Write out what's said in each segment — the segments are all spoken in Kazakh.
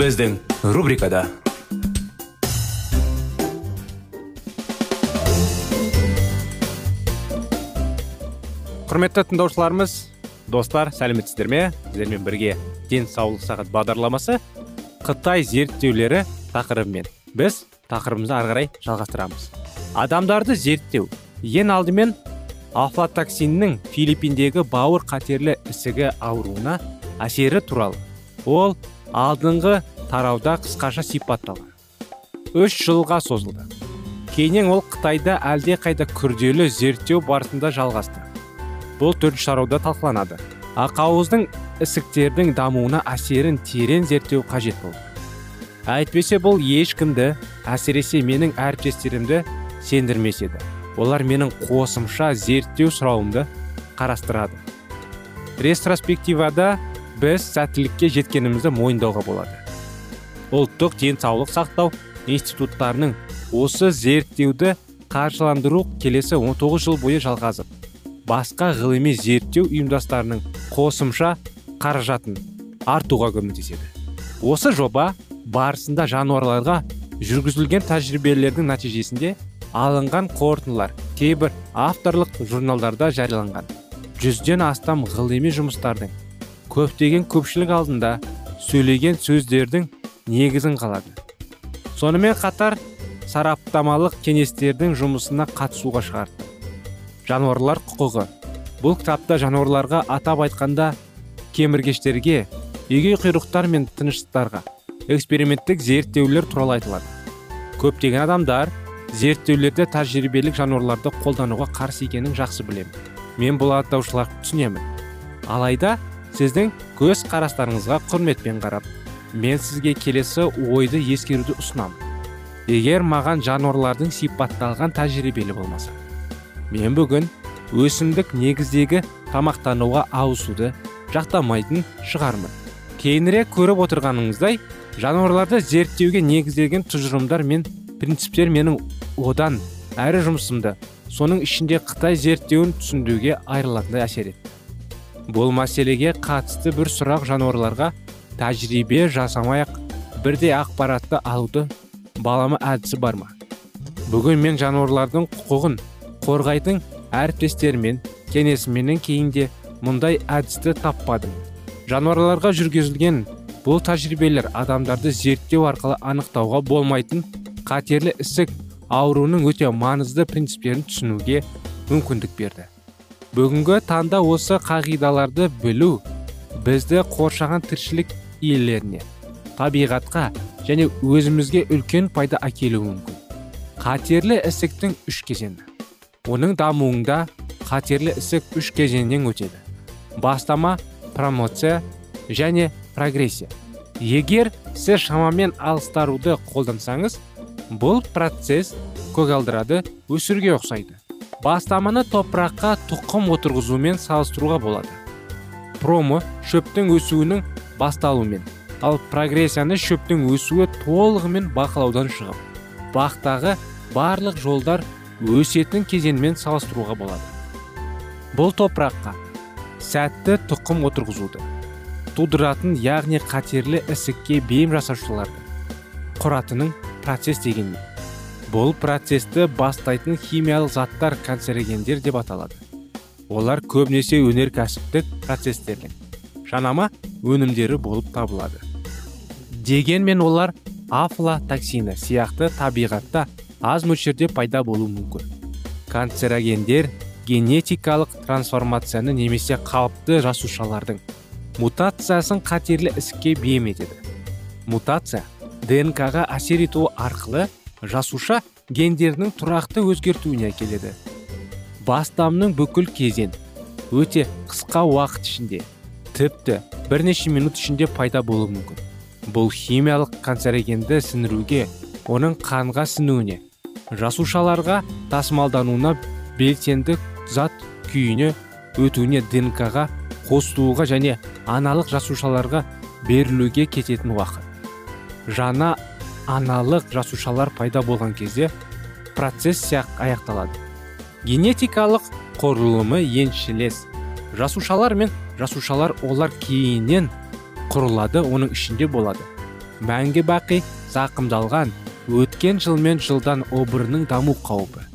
Біздің рубрикада құрметті тыңдаушыларымыз достар сәлеметсіздер ме? Сіздермен бірге денсаулық сағат бағдарламасы қытай зерттеулері тақырыбымен біз тақырыбымызды ары қарай жалғастырамыз. Адамдарды зерттеу ең алдымен афлатоксиннің филиппиндегі бауыр қатерлі ісігі ауруына әсері туралы. Ол алдыңғы тарауда қысқаша сипатталған. Үш жылға созылды. Кейіннен ол қытайда әлде қайда күрделі зерттеу барысында жалғасты. Бұл төртінші тарауда талқыланады. Ақауыздың ісіктердің дамуына әсерін терең зерттеу қажет болды. Әйтпесе бұл ешкімді әсіресе менің әріптестерімді сендірмес еді. Олар менің қосымша зерттеу сұрауымды қарастырады. Ретроспективада біз сәттілікке жеткенімізді мойындауға болады. Ұлттық денсаулық сақтау институттарының осы зерттеуді қаржыландыру келесі 19 жыл бойы жалғасып басқа ғылыми зерттеу ұйымдастарының қосымша қаражатын артуға көмектеседі. Осы жоба барысында жануарларға жүргізілген тәжірибелердің нәтижесінде алынған қорытындылар кейбір авторлық журналдарда жарияланған. Жүзден астам ғылыми жұмыстардың көптеген көпшілік алдында сөйлеген сөздердің негізін қалады. Сонымен қатар сараптамалық кеңестердің жұмысына қатысуға шығарды. Жануарлар құқығы. Бұл кітапта жануарларға атап айтқанда кеміргештерге егей құйрықтар мен тыныштықтарға эксперименттік зерттеулер туралы айтылады. Көптеген адамдар зерттеулерде тәжірибелік жануарларды қолдануға қарсы екенін жақсы білемін. Мен бұл аттаушыларды түсінемін. Алайда сіздің көз қарастарыңызға құрметпен қарап мен сізге келесі ойды ескеруді ұсынамын егер маған жануарлардың сипатталған тәжірибелі болмаса мен бүгін өсімдік негіздегі тамақтануға ауысуды жақтамайтын шығармын. Кейінірек көріп отырғаныңыздай жануарларды зерттеуге негізделген тұжырымдар мен принциптер менің одан әрі жұмысымды соның ішінде қытай зерттеуін түсіндіруге айрылатындай әсер етті. Бұл мәселеге қатысты бір сұрақ жануарларға тәжірибе жасамай ақ бірдей ақпаратты алуды балама әдісі бар ма? Бүгін мен жануарлардың құқығын қорғайтын әріптестермен кеңесіменен кейінде мұндай әдісті таппадым. Жануарларға жүргізілген бұл тәжірибелер адамдарды зерттеу арқылы анықтауға болмайтын қатерлі ісік ауруының өте маңызды принциптерін түсінуге мүмкіндік берді. Бүгінгі таңда осы қағидаларды білу бізді қоршаған тіршілік иелеріне табиғатқа және өзімізге үлкен пайда әкелуі мүмкін. Қатерлі ісіктің үш кезеңі. Оның дамуында қатерлі ісік үш кезеңнен өтеді. Бастама промоция және прогрессия. Егер сіз шамамен алыстаруды қолдансаңыз бұл процесс көгалдырады өсіруге ұқсайды. Бастаманы топыраққа тұқым отырғызумен салыстыруға болады. Промо шөптің өсуінің басталуымен ал прогрессияны шөптің өсуі толығымен бақылаудан шығып бақтағы барлық жолдар өсетін кезеңмен салыстыруға болады. Бұл топыраққа сәтті тұқым отырғызуды тудыратын яғни қатерлі ісікке бейім жасаушыларды құратының процесс деген бұл процесті бастайтын химиялық заттар канцерогендер деп аталады. Олар көбінесе өнеркәсіптік процестердің жанама өнімдері болып табылады. Дегенмен олар афлатоксины сияқты табиғатта аз мөлшерде пайда болуы мүмкін. Канцерогендер генетикалық трансформацияны немесе қалыпты жасушалардың мутациясын қатерлі ісікке бейім етеді. Мутация днк-ға әсер етуі арқылы жасуша гендерінің тұрақты өзгертуіне әкеледі. Бастамның бүкіл кезең өте қысқа уақыт ішінде тіпті бірнеше минут ішінде пайда болуы мүмкін. Бұл химиялық канцерогенді сіңіруге оның қанға сіңуіне жасушаларға тасымалдануына белсенді зат күйіне өтуіне днк-ға қосылуға және аналық жасушаларға берілуге кететін уақыт. Жаңа аналық жасушалар пайда болған кезде процесс аяқталады. Генетикалық құрылымы еншілес. Жасушалар мен жасушалар олар кейіннен құрылады оның ішінде болады. Мәңгі бақи зақымдалған өткен жыл мен жылдан обырының даму қаупі.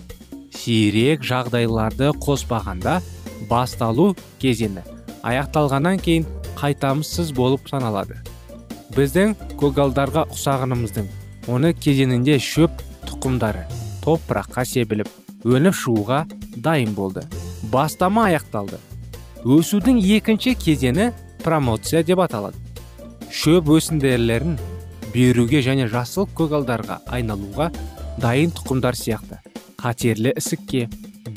Сирек жағдайларды қоспағанда басталу кезеңі аяқталғаннан кейін қайтамыссыз болып саналады. Біздің көгалдарға ұқсағанымыздың оны кезеңінде шөп тұқымдары топыраққа себіліп өніп шығуға дайын болды. Бастама аяқталды. Өсудің екінші кезеңі промоция деп аталады. Шөп өсінділерін беруге және жасыл көгалдарға айналуға дайын тұқымдар сияқты. Қатерлі ісікке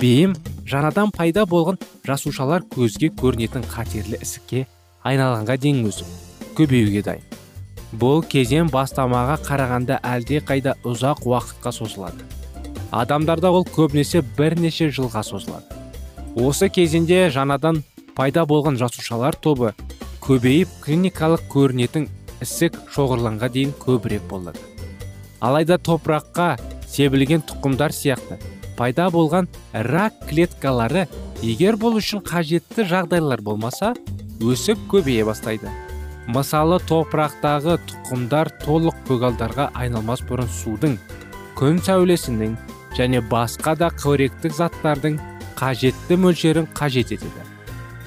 бейім жаңадан пайда болған жасушалар көзге көрінетін қатерлі ісікке айналғанға дейін өсіп көбеюге дайын. Бұл кезең бастамаға қарағанда әлде қайда ұзақ уақытқа созылады. Адамдарда ол көбінесе бірнеше жылға созылады. Осы кезеңде жаңадан пайда болған жасушалар тобы көбейіп клиникалық көрінетін ісік шоғырланға дейін көбірек болады. Алайда топыраққа себілген тұқымдар сияқты пайда болған рак клеткалары егер бұл үшін қажетті жағдайлар болмаса өсіп көбейе бастайды. Мысалы топырақтағы тұқымдар толық көгалдарға айналмас бұрын судың күн сәулесінің және басқа да қоректік заттардың қажетті мөлшерін қажет етеді.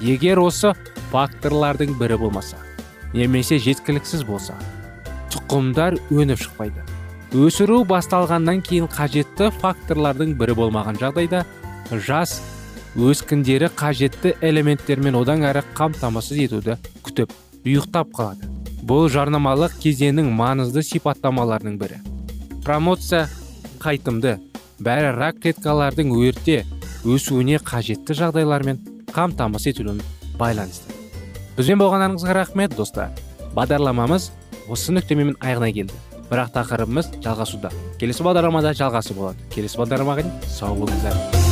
Егер осы факторлардың бірі болмаса немесе жеткіліксіз болса тұқымдар өніп шықпайды. Өсіру басталғаннан кейін қажетті факторлардың бірі болмаған жағдайда жас өскіндері қажетті элементтермен одан әрі қамтамасыз етуді күтіп ұйықтап қалады. Бұл жарнамалық кезеңнің маңызды сипаттамаларының бірі. Промоция қайтымды бәрі рак клеткалардың өрте өсуіне қажетті жағдайлармен қамтамасыз етілуін байланысты. Бізбен болғандарыңызға рахмет достар. Бағдарламамыз осы нүктемен аяғына келді. Бірақ тақырыбымыз жалғасуда. Келесі бағдарламада жалғасы болады. Келесі бағдарламаға дейін сау болыңыздар.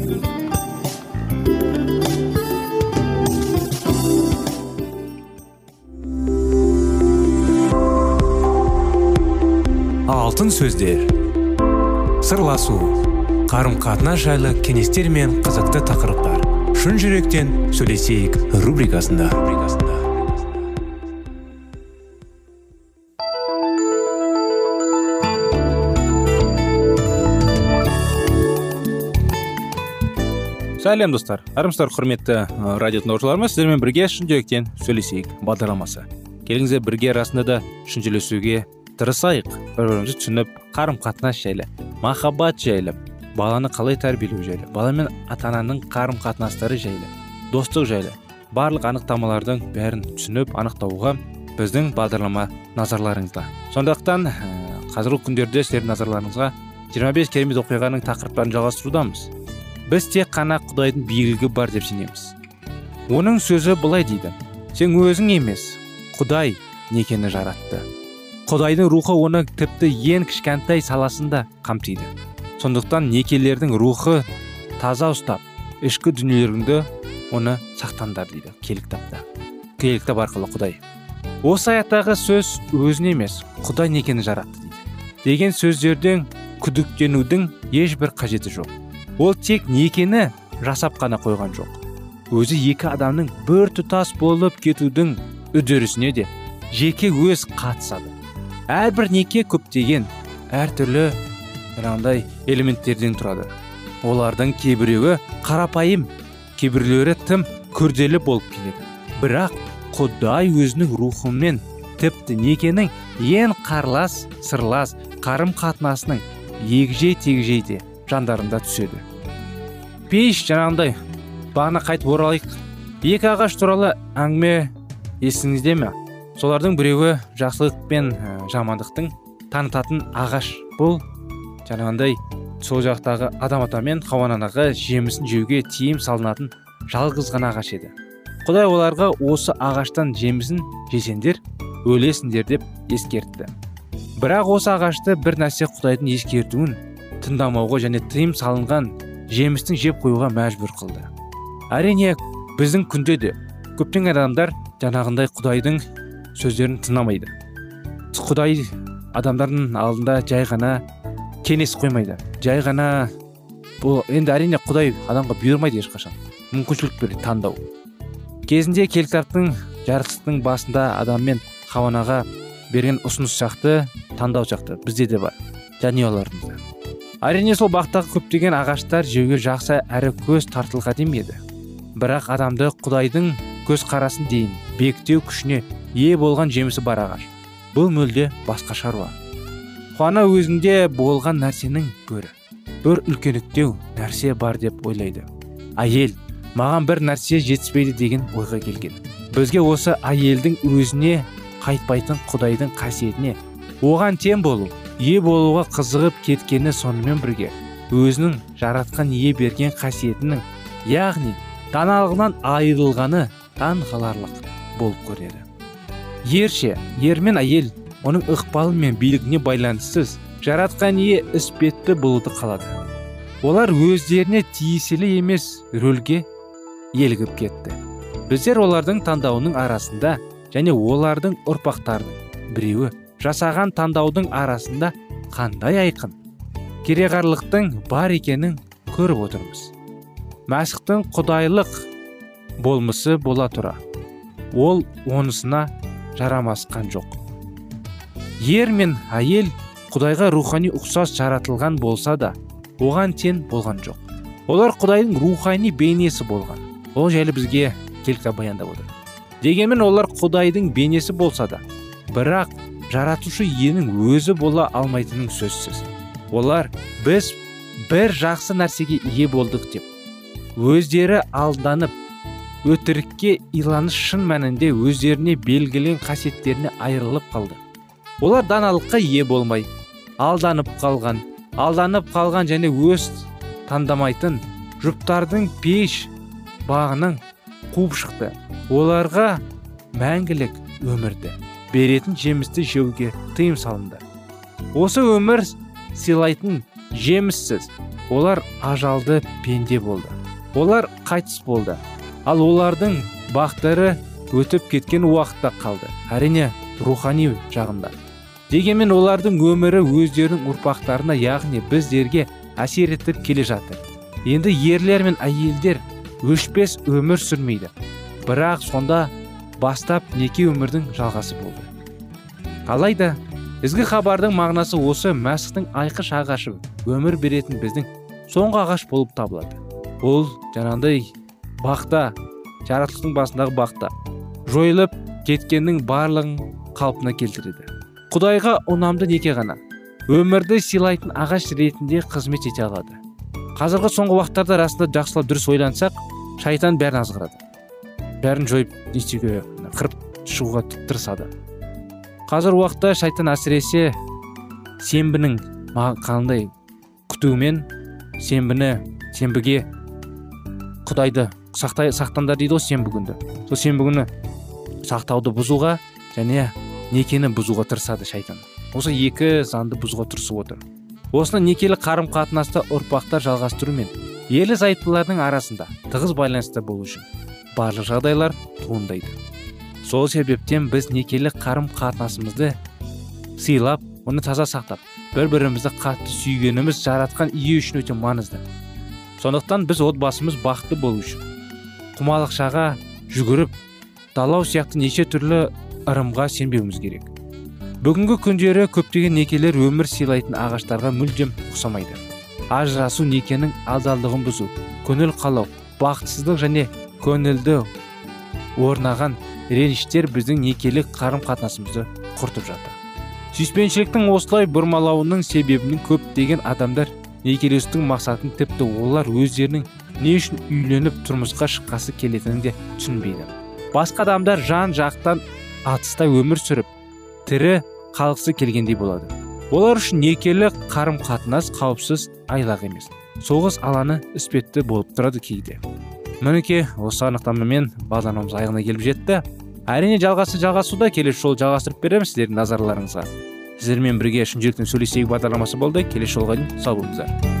Алтын сөздер. Сырласу қарым қатынас жайлы кеңестер мен қызықты тақырыптар. Шын жүректен сөйлесейік рубрикасында. Сәлем достар. Армысыздар құрметті радио тыңдаушыларымыз сіздермен бірге шын жүректен сөйлесейік бағдарламасы. Келіңіздер бірге расында да шын тырысайық бір бірімізді түсініп қарым қатынас жайлы махаббат жайлы баланы қалай тәрбиелеу жайлы бала мен ата ананың қарым қатынастары жайлы достық жайлы барлық анықтамалардың бәрін түсініп анықтауға біздің бағдарлама назарларыңызда. Сондықтан ә, қазіргі күндерде сіздердің назарларыңызға 25 керемет оқиғаның тақырыптарын жалғастырудамыз. Біз тек қана құдайдың биігілігі бар деп сенеміз. Оның сөзі былай дейді. Сен өзің емес құдай некені жаратты құдайдың рухы оны тіпті ең кішкентай саласында қамтиды. Сондықтан некелердің рухы таза ұстап ішкі дүниелеріңді оны сақтаңдар дейді киелі кітапта киелі кітап арқылы құдай. Осы аяттағы сөз өзін емес құдай некені жаратты дейді. Деген сөздерден күдіктенудің ешбір қажеті жоқ. Ол тек некені жасап қана қойған жоқ. Өзі екі адамның бір тұтас болып кетудің үдерісіне де жеке өз қатысады. Әрбір неке көптеген әртүрлі жаңағындай элементтерден тұрады. Олардың кейбіреуі қарапайым кейбіреулері тым күрделі болып келеді. Бірақ құдай өзінің рухымен тіпті некенің ең қарлас сырлас қарым қатынасының егжей тегжей де жандарында түседі. Пейіш жаңағындай бағана қайтып оралайық. Екі ағаш туралы әңгіме есіңізде ме? Солардың біреуі жақсылық пен жамандықтың танытатын ағаш бұл. Жаңағындай сол жақтағы адам ата мен хауан жемісін жеуге тиым салынатын жалғыз ғана ағаш еді. Құдай оларға осы ағаштан жемісін жесеңдер өлесіңдер деп ескертті. Бірақ осы ағашты бір нәрсе құдайдың ескертуін тыңдамауға және тыйым салынған жемістің жеп қоюға мәжбүр қылды. Әрине біздің күнде де көптеген адамдар жаңағындай құдайдың сөздерін тыңдамайды. Құдай адамдардың алдында жай ғана кеңес қоймайды. Жай ғана бұл енді әрине құдай адамға бұйырмайды ешқашан. Мүмкіншілік береді таңдау. Кезінде кел кітаптың жарқыстың басында адам мен хауанаға берген ұсыныс шақты таңдау шақты. Бізде де бар жанұяларымызда әрине сол бақтағы көптеген ағаштар жеуге жақсы әрі көз тартылған еді. Бірақ адамды құдайдың көзқарасын дейін бектеу күшіне ие болған жемісі бар ағаш. Бұл мүлде басқа шаруа. Қуана өзінде болған нәрсенің көрі. Бір үлкендіктеу нәрсе бар деп ойлайды. Әйел маған бір нәрсе жетіспейді деген ойға келген. Бізге осы әйелдің өзіне қайтпайтын құдайдың қасиетіне. Оған тең болу ие болуға қызығып кеткені сонымен бірге өзінің жаратқан ие берген қасиетінің яғни даналығынан айырылғаны таң қаларлық болып көреді. Ерше ер мен әйел оның ықпалы мен билігіне байланыссыз жаратқан ие іспетті болуды қалады. Олар өздеріне тиесілі емес рөлге елігіп кетті. Біздер олардың таңдауының арасында және олардың ұрпақтарының біреуі жасаған таңдаудың арасында қандай айқын кереғарлықтың бар екенін көріп отырмыз. Мәсіхтің құдайлық болмысы бола тұра. Ол онысына жарамасқан жоқ. Ер мен әйел құдайға рухани ұқсас жаратылған болса да оған тең болған жоқ. Олар құдайдың рухани бейнесі болған. Ол жайлы бізге келка баяндап отыр. Дегенмен олар құдайдың бейнесі болса да бірақ жаратушы иенің өзі бола алмайтының сөзсіз. Олар біз бір жақсы нәрсеге ие болдық деп өздері алданып өтірікке иланыш шын мәнінде өздеріне белгілен қасиеттеріне айырылып қалды. Олар даналыққа ие болмай алданып қалған алданып қалған және өз таңдамайтын жұптардың пеш бағының қуып шықты. Оларға мәңгілік өмірді беретін жемісті жеуге тыйым салынды. Осы өмір сыйлайтын жеміссіз. Олар ажалды пенде болды. Олар қайтыс болды. Ал олардың бақтары өтіп кеткен уақытта қалды. Әрине рухани жағында дегенмен олардың өмірі өздерінің ұрпақтарына яғни біздерге әсер етіп келе жатыр. Енді ерлер мен әйелдер өшпес өмір сүрмейді. Бірақ сонда бастап неке өмірдің жалғасы болды. Алайда ізгі хабардың мағынасы осы мәсіхтің айқыш ағашы өмір беретін біздің соңғы ағаш болып табылады. Ол жаңағыдай бақта жаратылыстың басындағы бақта жойылып кеткеннің барлығын қалпына келтіреді. Құдайға ұнамды неке ғана өмірді сыйлайтын ағаш ретінде қызмет ете алады. Қазіргі соңғы уақыттарда расында жақсылап дұрыс ойлансақ шайтан бәрін азғырады. Бәрін жойып не істеуге қырып шығуға тырысады. Қазір уақытта шайтан әсіресе сенбінің қандай күтумен сенбіні сенбіге құдайды сақтай, сақтандар дейді ғой сенбі күнді сол сенбі күні сақтауды бұзуға және некені бұзуға тырысады шайтан. Осы екі заңды бұзуға тырысып отыр. Осыны некелі қарым қатынаста ұрпақтар жалғастыру мен ерлі зайыптылардың арасында тығыз байланыста болу үшін барлық жағдайлар туындайды. Сол себептен біз некелі қарым қатынасымызды сыйлап оны таза сақтап бір бірімізді қатты сүйгеніміз жаратқан ие үшін өте маңызды. Сондықтан біз отбасымыз бақытты болу үшін құмалықшаға жүгіріп далау сияқты неше түрлі ырымға сенбеуіміз керек. Бүгінгі күндері көптеген некелер өмір сыйлайтын ағаштарға мүлдем ұқсамайды. Ажырасу некенің адалдығын бұзу көңіл қалау бақытсыздық және көңілді орнаған реніштер біздің некелік қарым қатынасымызды құртып жатыр. Сүйіспеншіліктің осылай бұрмалауының себебінен көптеген адамдар некелесудің мақсатын тіпті олар өздерінің не үшін үйленіп тұрмысқа шыққасы келетінін де түсінбейді. Басқа адамдар жан жақтан атыста өмір сүріп тірі қалғысы келгендей болады. Олар үшін некелі қарым қатынас қауіпсіз айлақ емес. Соғыс алаңы іспетті болып тұрады кейде. Мінекей осы анықтамамен бағдарламамыз аяғына келіп жетті. Әрине жалғасы жалғасуда келесі жолы жалғастырып береміз сіздердің назарларыңызға. Сіздермен бірге шын жүректен сөйлесейік бағдарламасы болды. Келесі жолға дейін сау болыңыздар.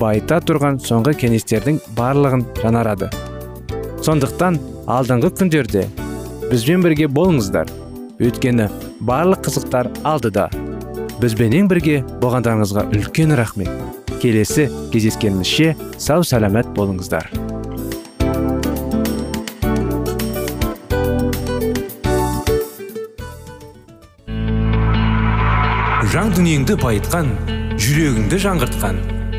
байыта тұрған соңғы кеңестердің барлығын жанарады. сондықтан алдыңғы күндерде бізбен бірге болыңыздар. Өйткені барлық қызықтар алдыда. Бізбенен бірге болғандарыңызға үлкен рахмет. Келесі кездескенімізше сау сәлемет болыңыздар. Жан дүниеңді байытқан жүрегіңді жаңғыртқан.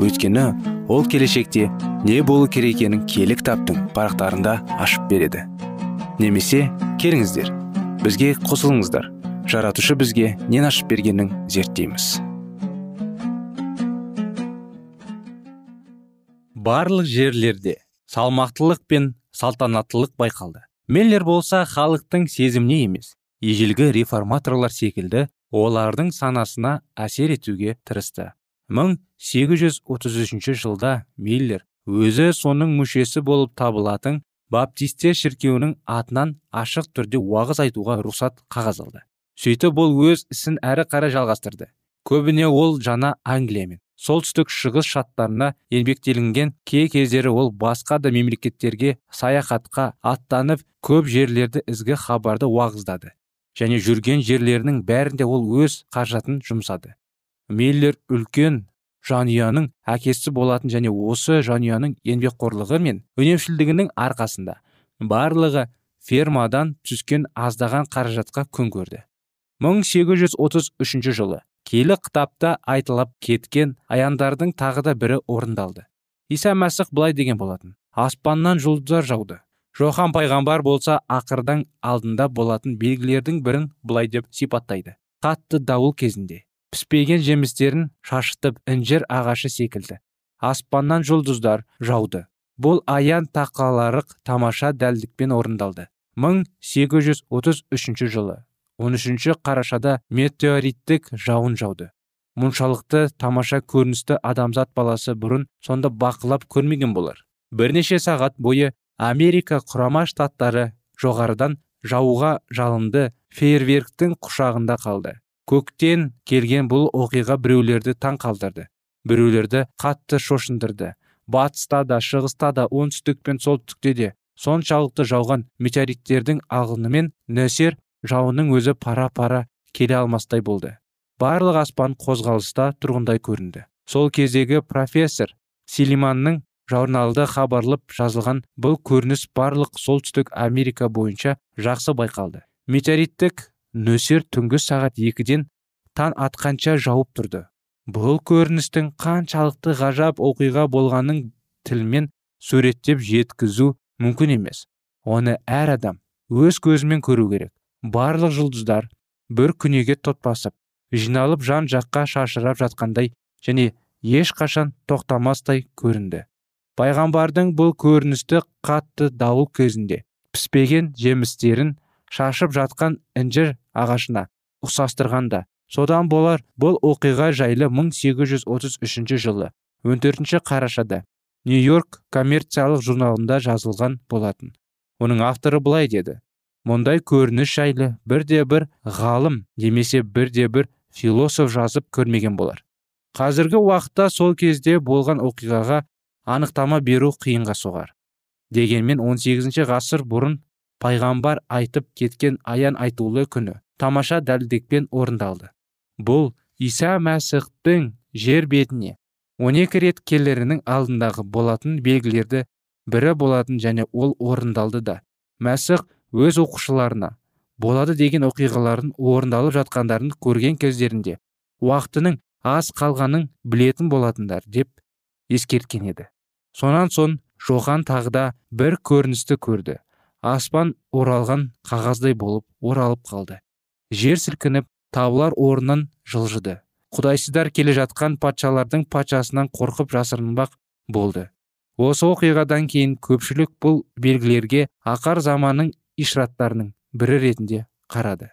Өйткені ол келешекте не болу керек екенін киелі кітаптың парақтарында ашып береді. Немесе келіңіздер бізге қосылыңыздар. Жаратушы бізге нен ашып бергенін зерттейміз. Барлық жерлерде салмақтылық пен салтанаттылық байқалды. Меллер болса халықтың сезіміне емес ежелгі реформаторлар секілді олардың санасына әсер етуге тырысты. 1833 жылда миллер өзі соның мүшесі болып табылатын баптистер шіркеуінің атынан ашық түрде уағыз айтуға рұқсат қағаз алды. Сөйтіп ол өз ісін әрі қарай жалғастырды. Көбіне ол жаңа англия мен солтүстік шығыс штаттарына еңбектелінген кей кездері ол басқа да мемлекеттерге саяхатқа аттанып көп жерлерді ізгі хабарды уағыздады және жүрген жерлерінің бәрінде ол өз қаражатын жұмсады. Миллер үлкен жанұяның әкесі болатын және осы жанұяның еңбекқорлығы мен үнемшілдігінің арқасында барлығы фермадан түскен аздаған қаражатқа күн көрді. 1833 жылы келі кітапта айтылып кеткен аяндардың тағы да бірі орындалды. Иса мәсіх былай деген болатын аспаннан жұлдыздар жауды. Жохан пайғамбар болса ақырдан алдында болатын белгілердің бірін былай деп сипаттайды. Қатты дауыл кезінде. Піспеген жемістерін шашытып інжір ағашы секілді. Аспаннан жұлдыздар жауды. Бұл аян тақаларық тамаша дәлдікпен орындалды. 1833 жылы 13 қарашада метеориттік жауын жауды. Мұншалықты тамаша көріністі адамзат баласы бұрын сонда бақылап көрмеген болар. Бірнеше сағат бойы америка құрама штаттары жоғарыдан жауға жалынды фейерверктің құшағында қалды. Көктен келген бұл оқиға біреулерді таң қалдырды. Біреулерді қатты шошындырды. Батыста да шығыста да оңтүстік пен солтүстікте де соншалықты жауған метеориттердің ағынымен нөсер жауынның өзі пара пара келе алмастай болды. Барлық аспан қозғалыста тұрғындай көрінді. Сол кездегі профессор силиманның журналда хабарлап жазылған бұл көрініс барлық солтүстік америка бойынша жақсы байқалды. Метеориттік нөсер түнгі сағат екіден таң атқанша жауып тұрды. Бұл көріністің қаншалықты ғажап оқиға болғанын тілмен суреттеп жеткізу мүмкін емес. Оны әр адам өз көзімен көру керек. Барлық жұлдыздар бір күнеге тотпасып жиналып жан жаққа шашырап жатқандай және ешқашан тоқтамастай көрінді. Пайғамбардың бұл көріністі қатты дауыл кезінде піспеген жемістерін шашып жатқан інжір ағашына ұқсастырғанда. Содан болар бұл оқиға жайлы 1833 жылы 14 қарашада нью йорк коммерциялық журналында жазылған болатын. Оның авторы былай деді мұндай көрініс жайлы бірде бір ғалым немесе бірде бір философ жазып көрмеген болар. Қазіргі уақытта сол кезде болған оқиғаға анықтама беру қиынға соғар дегенмен 18 ғасыр бұрын пайғамбар айтып кеткен аян айтулы күні тамаша дәлдікпен орындалды. Бұл иса мәсіхтің жер бетіне 12 рет келерінің алдындағы болатын белгілерді бірі болатын және ол орындалды да мәсіх өз оқушыларына болады деген оқиғалардың орындалып жатқандарын көрген кездерінде уақытының аз қалғанын білетін болатындар деп ескерткен еді. Сонан соң жохан тағыда бір көріністі көрді. Аспан оралған қағаздай болып оралып қалды. Жер сілкініп таулар орнынан жылжыды. Құдайсыздар келе жатқан патшалардың патшасынан қорқып жасырынбақ болды. Осы оқиғадан кейін көпшілік бұл белгілерге ақар заманның ишраттарының бірі ретінде қарады.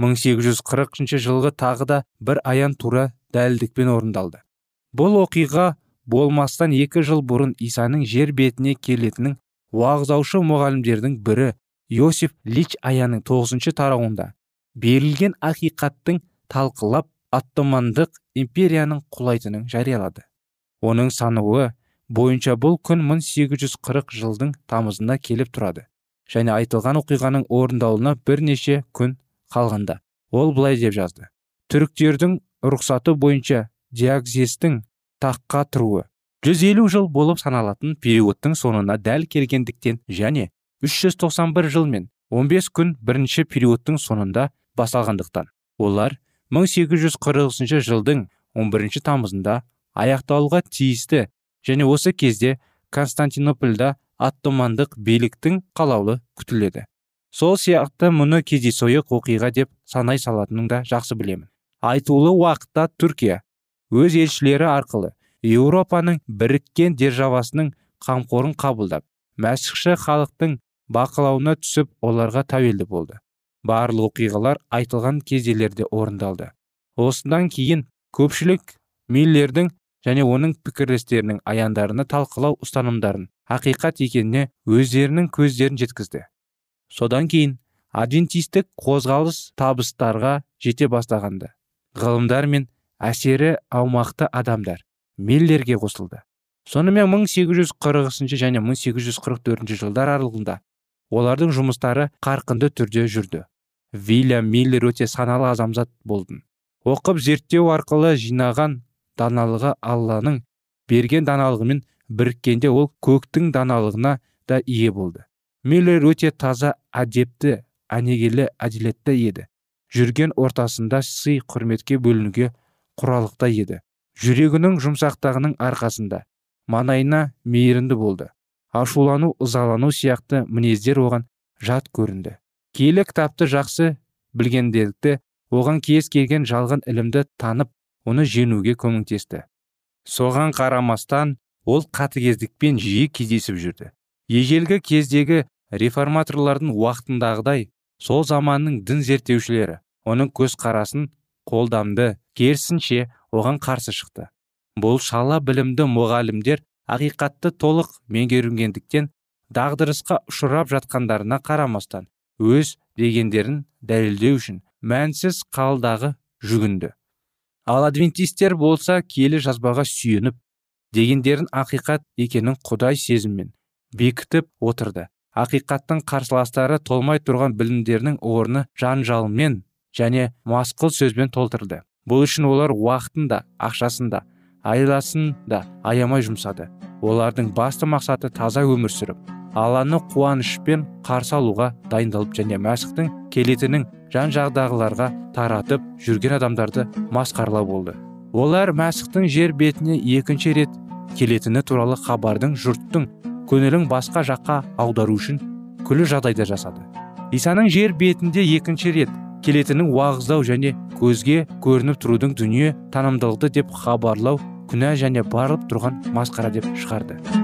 1840 жылғы тағы да бір аян тура дәлдікпен орындалды. Бұл оқиға болмастан екі жыл бұрын исаның жер бетіне келетінін уағыздаушы мұғалімдердің бірі йосиф лич аяның тоғызыншы тарауында. Берілген ақиқаттың талқылап аттомандық империяның құлайтынын жариялады. Оның санауы бойынша бұл күн 1840 жылдың тамызында келіп тұрады және айтылған оқиғаның орындалуына бірнеше күн қалғанда. Ол былай деп жазды түріктердің рұқсаты бойынша диагзестің таққа тұруы 150 жыл болып саналатын периодтың соңына дәл келгендіктен және 391 жыл мен 15 күн бірінші периодтың соңында басталғандықтан. Олар 1840 жылдың 11 тамызында аяқталуға тиісті және осы кезде константинопольда аттомандық биліктің қалаулы күтіледі. Сол сияқты мұны кездейсойық оқиға деп санай салатынын да жақсы білемін. Айтулы уақытта түркия өз елшілері арқылы еуропаның біріккен державасының қамқорын қабылдап мәсіхші халықтың бақылауына түсіп оларға тәуелді болды. Барлық оқиғалар айтылған кездерде орындалды. Осыдан кейін көпшілік миллердің және оның пікірлестерінің аяндарына талқылау ұстанымдарын ақиқат екеніне өздерінің көздерін жеткізді. Содан кейін адвентистік қозғалыс табыстарға жете бастағанды. Ғылымдар мен әсері аумақты адамдар миллерге қосылды. Сонымен 1840 және 1844 жылдар аралығында олардың жұмыстары қарқынды түрде жүрді. Вильям миллер өте саналы азамзат болды оқып зерттеу арқылы жинаған даналығы алланың берген даналығымен біріккенде ол көктің даналығына да ие болды. Миллер өте таза әдепті әнегелі әділетті еді. Жүрген ортасында сый құрметке бөлінуге құралықта еді. Жүрегінің жұмсақтығының арқасында маңайына мейірімді болды. Ашулану ызалану сияқты мінездер оған жат көрінді. Киелі кітапты жақсы білгендікті оған кез келген жалған ілімді танып оны жеңуге көмектесті. Соған қарамастан ол қатыгездікпен жиі кездесіп жүрді. Ежелгі кездегі реформаторлардың уақытындағыдай сол заманның дін зерттеушілері оның көзқарасын қолдамды керісінше оған қарсы шықты. Бұл шала білімді мұғалімдер ақиқатты толық меңгергендіктен дағдырысқа ұшырап жатқандарына қарамастан өз дегендерін дәлелдеу үшін мәнсіз қалдағы жүгінді. Ал адвентистер болса киелі жазбаға сүйеніп дегендерін ақиқат екенін құдай сезіммен бекітіп отырды. Ақиқаттың қарсыластары толмай тұрған білімдерінің орны жанжалмен және масқыл сөзбен толтырды бұл үшін олар уақытын да ақшасын да айласын да аямай жұмсады. Олардың басты мақсаты таза өмір сүріп алланы қуанышпен қарсы алуға дайындалып және мәсіхтің келетінін жан жағдағыларға таратып жүрген адамдарды масқарлау болды. Олар мәсіхтің жер бетіне екінші рет келетіні туралы хабардың жұрттың көңілін басқа жаққа аудару үшін күлі жағдайда жасады. Исаның жер бетінде екінші рет келетінін уағыздау және көзге көрініп тұрудың дүние танымдылықты деп хабарлау күнә және барылып тұрған масқара деп шығарды.